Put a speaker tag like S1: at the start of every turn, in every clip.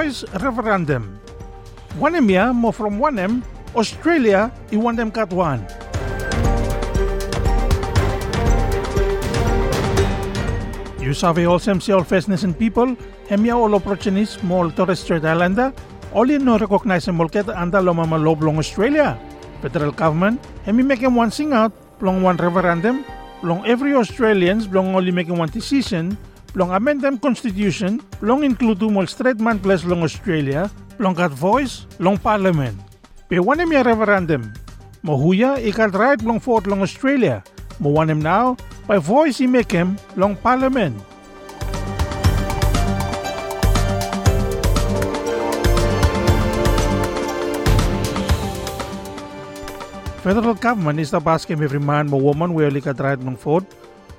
S1: Voice Referendum. One ya mo from one M, Australia, i one them kat one. You sabi all sem si all First Nation people, hemia all opportunities mo Torres Strait Islander, all no recognize molket anda lo mama long Australia. Federal government, hemi making one sing out, long one referendum, long every Australians long only making one decision, long amend them constitution, long include mol straight man place long Australia, long got voice, long parliament. Pe one mi referendum, mo huya ikat right long fort long Australia, mo him now, by voice i make him long parliament. Federal government is the asking every man or woman they can right long fort,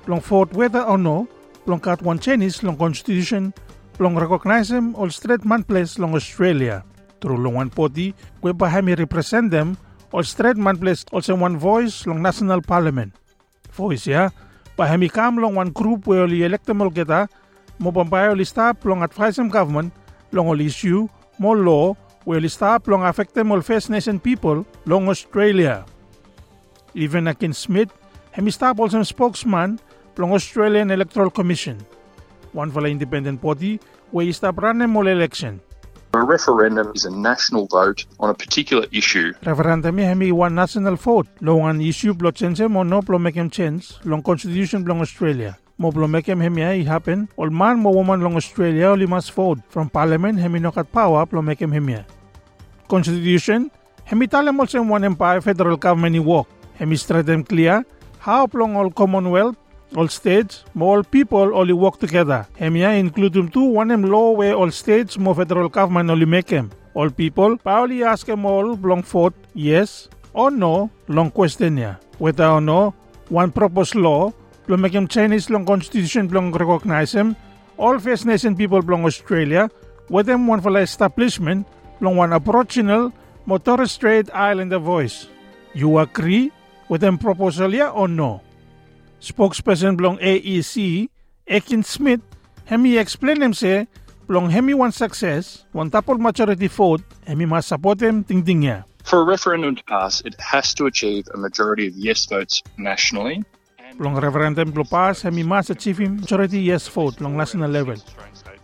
S1: long fort whether or no, long cut one Chinese long constitution, long recognize them all straight man place long Australia. Through long one party, whereby hami represent them, all straight man place also one voice long national parliament. Voice ya, pa hami kam long one group where only electable kita, mo pampay only stop long advise them government, long all issue, more law, where only stop long affect them all First Nation people long Australia. Even Akin Smith, hemi stop also spokesman long Australian Electoral Commission. One for independent party where he stop running more election.
S2: A referendum is a national vote on a particular issue.
S1: Referendum mi hemi one national vote long an issue blo change mo no blo make change long constitution long Australia. Mo blo make him hemi ay happen all man mo woman long Australia only must vote from parliament hemi no kat power blo make him hemi. Constitution hemi tala mo sa one empire federal government work. Hemi straight clear how long all commonwealth all states, all people only work together. Them too one em law where all states mo federal government only make them. All people, only ask them all long vote yes or no long question ya. Whether or no, one proposed law, long make them Chinese long constitution long recognize them. All First Nation people long Australia, with them one for establishment, long one aboriginal, mo Torres Strait Islander voice. You agree with them proposal ya or no? Spokesperson blong AEC, Ekin Smith, hemi explain him say, blong hemi one success, one tapol majority vote, hemi mas support him ting ting ya.
S2: For a referendum to pass, it has to achieve a majority of yes votes nationally.
S1: Blong referendum blo pass, hemi mas achieve him majority yes vote long national level.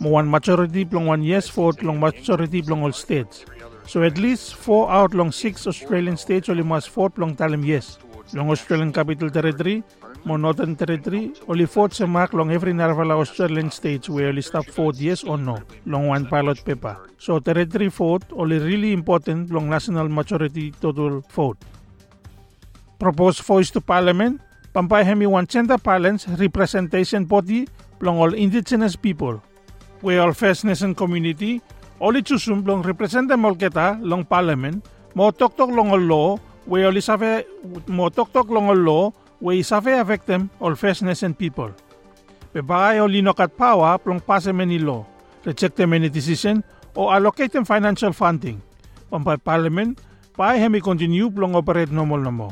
S1: Mo one majority blong one yes vote long majority blong all states. So at least four out long six Australian states only must vote long talim yes. Long Australian Capital Territory, Northern Territory, only vote sa mark long every narvala Australian states where only stop vote yes or no, long one ballot paper. So territory vote only really important long national majority total vote. Proposed voice to parliament, pampay hemi one center balance representation body long all indigenous people. Where all First Nation community, only chusum long represent them all kita long parliament, mo tok tok long all law, where only safe mo long all law, where safe affect them all First Nation people. Bebay only no kat power plong pase many law, reject them any decision, or allocate them financial funding. Pampay parliament, pa hemi continue plong operate normal na.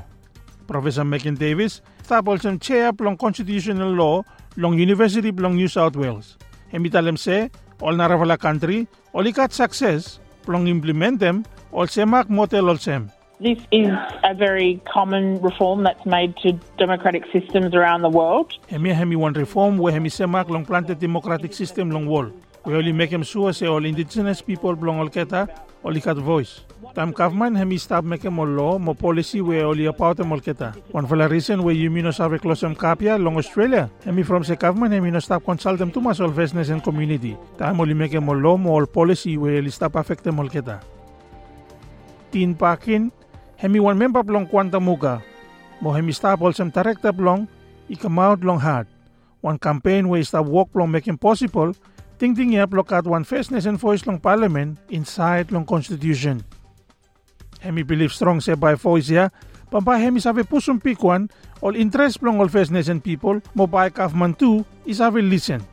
S1: Professor Megan Davis, ang chair plong constitutional law long University plong New South Wales. Hemi talem se, all naravala country, all ikat success, plong implement them, all semak motel all sem.
S3: This is a very common reform that's made to democratic systems around the world.
S1: One reform where semak long planted democratic system long wall. We only make sure say all indigenous people belong all keta, all voice. Tam government hemi stop make mo law, policy where only about all keta. One for the reason you no sabe close kapia long Australia. Hemi from government hemi no stop consult them too much all First Nation community. Tam only make mo law, all policy where only stop affect them all keta. Tin hemi one member plong Quandamooka. Mo hemi stop all some director plong, ikamount long hard. One campaign where stop work plong making possible, ting ting yap lokat one First Nation voice long parliament inside long constitution. Hemi believe strong say by voice ya, pampa hemi sabi pusong pikwan, all interest plong all First Nation people, mo by government too, isabi listen.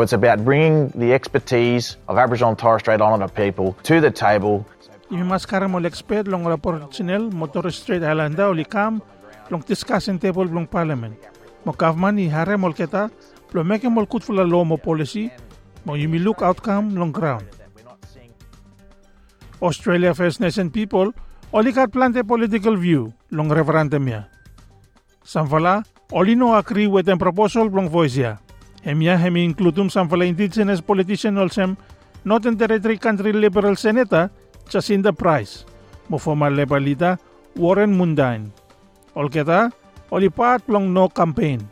S4: It's about bringing the expertise of Aboriginal and Torres Strait Islander people to the table
S1: Imi kara mo expert long rapor chinel mo Torres Strait Islander uli kam long discussion table long parliament. Mo government i hare mol keta lo make mol kut fula mo policy mo yumi look outcome long ground. Australia First Nation people oli kat plante political view long referendum ya. Samfala, oli no agree with the proposal long voice ya. Hemia hemi includum samfala indigenous politician olsem Northern Territory Country Liberal Senator Jacinta Price, mo former Liberalita Warren Mundine. Olketa, oli part long no campaign.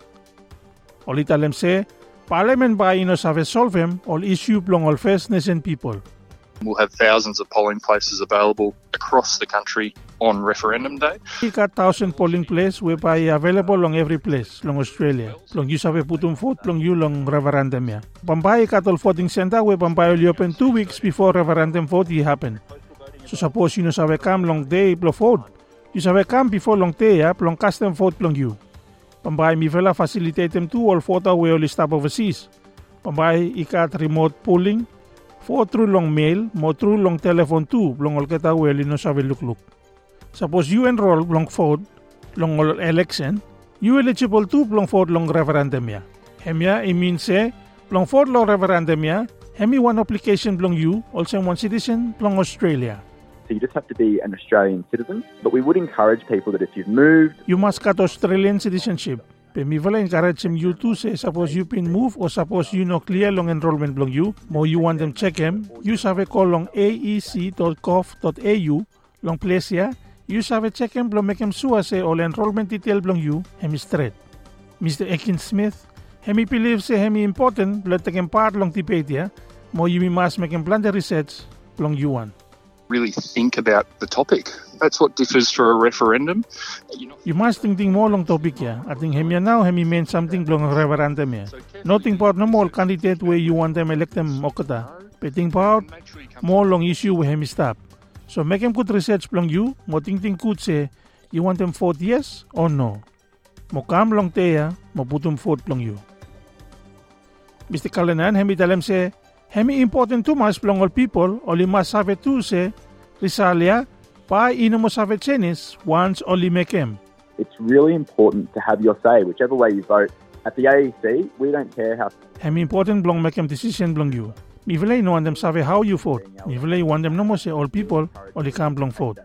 S1: Oli talem se, Parliament ba ino sa solvem ol issue plong all First Nation people.
S2: We'll have thousands of polling places available across the country on referendum day.
S1: Ika thousand polling place whereby available on every place long Australia. Long you sabe putum vote long you long referendum ya. Pambay katol voting center we pambay only open two weeks before referendum vote happen. So suppose you no sabe kam long day plo vote. You sabe kam before long day ya plong custom vote plong you. Pambay mi vela facilitate them to all vote we only stop overseas. Pambay ikat remote polling Fo through long mail, mo through long telephone too, long ol keta weli no sabi lukluk. Suppose you enroll long vote, long ol election, you eligible to long vote long referendum ya. Hemya, it means se, long vote long referendum ya, hemi one application long you, also one citizen long Australia.
S5: So you just have to be an Australian citizen. But we would encourage people that if you've moved,
S1: You must got Australian citizenship. Pe mi wala encourage you to say suppose you pin move or suppose you no clear long enrollment long you, mo you want them check him, you have call long aec.gov.au long place ya, you have check him long make him sure say all enrollment detail long you, him straight. Mr. Ekin Smith, hemi believe say hemi important, let take him part long debate ya, mo you must make him plan the research long you one.
S2: Really think about the topic. That's what differs for a referendum.
S1: You must think think more long topic ya. Ating hemya now hemi mean something long referendum ya. Nothing about no more candidate where you want them elect them okata. But think about
S2: make sure you come
S1: more long issue with hemi stop. So make him good research long you. Mo think think good say you want them vote yes or no. Mo kam long te ya. Mo putum vote long you. Mr. Kalanan hemi talem say hemi important too much long all people only must have it too say Risalia pa ino mo have chenis once only make him.
S5: it's really important to have your say, whichever way you vote. At the AEC, we don't care how
S1: Hem important blong make em decision blong you. Mi vele no want them sabe how you vote. Mi vele want them no mo all people only can blong vote.